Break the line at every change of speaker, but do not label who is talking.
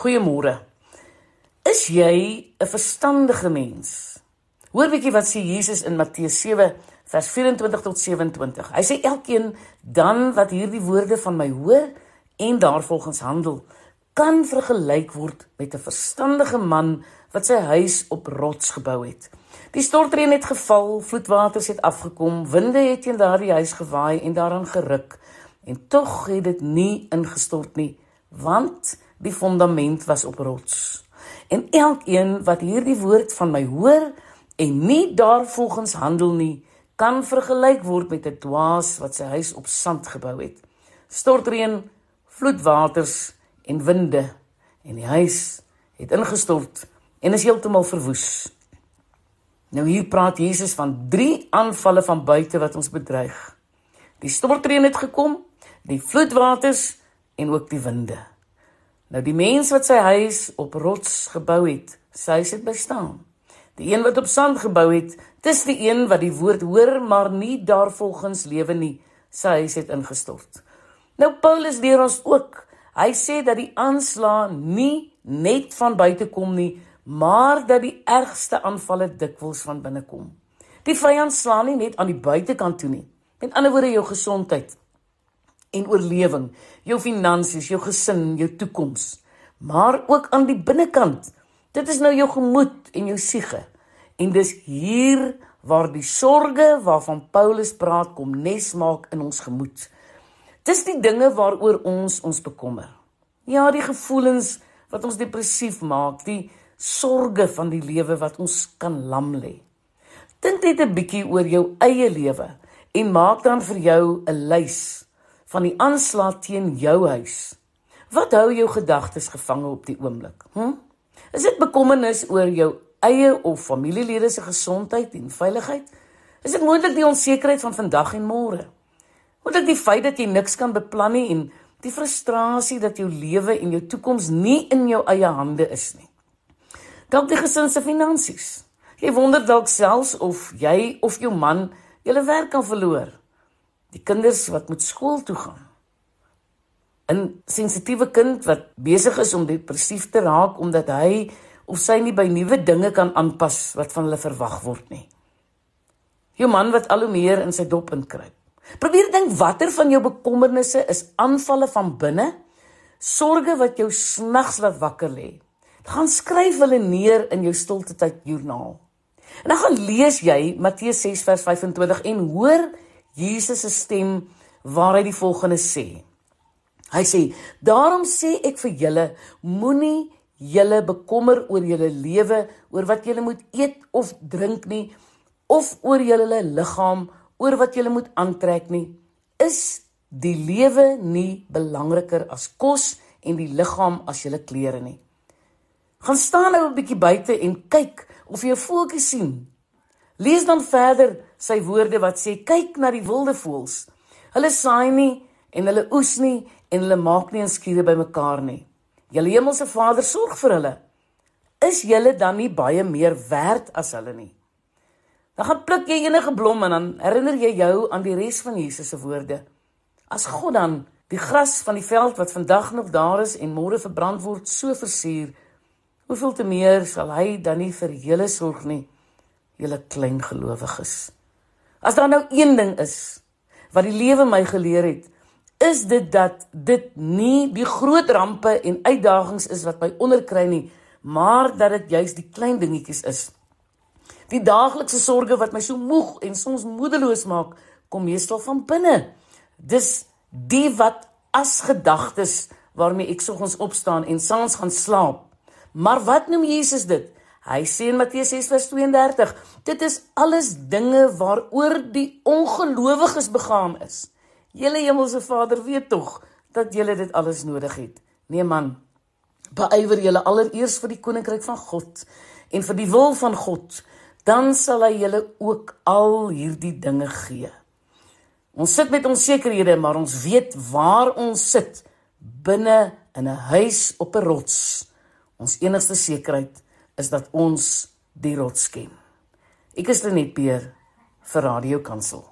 Goeiemôre. Is jy 'n verstandige mens? Hoor bietjie wat sê Jesus in Matteus 7 vers 24 tot 27. Hy sê elkeen dan wat hierdie woorde van my hoor en daarvolgens handel, kan vergelyk word met 'n verstandige man wat sy huis op rots gebou het. Die stortreën het geval, vloedwaters het afgekom, winde het teen daardie huis gewaai en daaraan geruk en tog het dit nie ingestort nie, want die fondament was op rots. En elkeen wat hierdie woord van my hoor en nie daarvolgens handel nie, kan vergelyk word met 'n dwaas wat sy huis op sand gebou het. Stortreën, vloedwaters en winde en die huis het ingestort en is heeltemal verwoes. Nou hier praat Jesus van drie aanvalle van buite wat ons bedreig. Die stortreën het gekom, die vloedwaters en ook die winde. Nou die mens wat sy huis op rots gebou het, sy huis het bestaan. Die een wat op sand gebou het, dis die een wat die woord hoor maar nie daarvolgens lewe nie, sy huis het ingestort. Nou Paulus leer ons ook. Hy sê dat die aanslag nie net van buite kom nie, maar dat die ergste aanvalle dikwels van binne kom. Die vyand slaan nie net aan die buitekant toe nie. Met ander woorde jou gesondheid en oorlewing, jou finansies, jou gesin, jou toekoms, maar ook aan die binnekant. Dit is nou jou gemoed en jou siege. En dis hier waar die sorge waarvan Paulus praat kom nes maak in ons gemoed. Dis die dinge waaroor ons ons bekommer. Ja, die gevoelens wat ons depressief maak, die sorge van die lewe wat ons kan lam lê. Dink net 'n bietjie oor jou eie lewe en maak dan vir jou 'n lys van die aanslag teen jou huis. Wat hou jou gedagtes gevange op die oomblik? Hm? Is dit bekommernis oor jou eie of familielede se gesondheid en veiligheid? Is dit moontlik die onsekerheid van vandag en môre? Moontlik die feit dat jy niks kan beplan nie en die frustrasie dat jou lewe en jou toekoms nie in jou eie hande is nie? dalk die gesin se finansies. Jy wonder dalk selfs of jy of jou man julle werk kan verloor. Die kinders wat moet skool toe gaan. 'n Sensitiewe kind wat besig is om depressief te raak omdat hy of sy nie by nuwe dinge kan aanpas wat van hulle verwag word nie. Jou man wat al hoe meer in sy dop inkruip. Probeer dink watter van jou bekommernisse is aanvalle van binne? Sorge wat jou snags laat wakker lê gaan skryf hulle neer in jou stilte tyd joernaal. En dan gaan lees jy Matteus 6 vers 25 en hoor Jesus se stem waar hy die volgende sê. Hy sê: "Daarom sê ek vir julle, moenie julle bekommer oor julle lewe, oor wat julle moet eet of drink nie, of oor julle liggaam, oor wat julle moet aantrek nie. Is die lewe nie belangriker as kos en die liggaam as julle klere nie?" Gaan staan nou 'n bietjie buite en kyk of jy 'n voeltjie sien. Lees dan verder sy woorde wat sê: "Kyk na die wilde voëls. Hulle saai nie en hulle oes nie en hulle maak nie 'n skure bymekaar nie. Julle hemelse Vader sorg vir hulle. Is julle dan nie baie meer werd as hulle nie?" Dan gaan pluk jy enige blom en dan herinner jy jou aan die res van Jesus se woorde. As God dan die gras van die veld wat vandag nog daar is en môre verbrand word, so versier, Hoeveel te meer sal hy dan nie vir julle sorg nie, julle klein gelowiges. As daar nou een ding is wat die lewe my geleer het, is dit dat dit nie die groot rampe en uitdagings is wat my onderkry nie, maar dat dit juis die klein dingetjies is. Die daaglikse sorges wat my so moeg en soms moedeloos maak, kom meestal van binne. Dis die wat as gedagtes waarmee ek soggens opstaan en saans gaan slaap Maar wat noem Jesus dit? Hy sê in Matteus 6:32, dit is alles dinge waaroor die ongelowiges begaan is. Julle hemelse Vader weet tog dat julle dit alles nodig het. Nee man, beywer julle allereers vir die koninkryk van God en vir die wil van God, dan sal hy julle ook al hierdie dinge gee. Ons sit met onsekerhede, maar ons weet waar ons sit, binne in 'n huis op 'n rots. Ons enigste sekerheid is dat ons die rots ken. Ek is Lenet Peer vir Radio Kansel.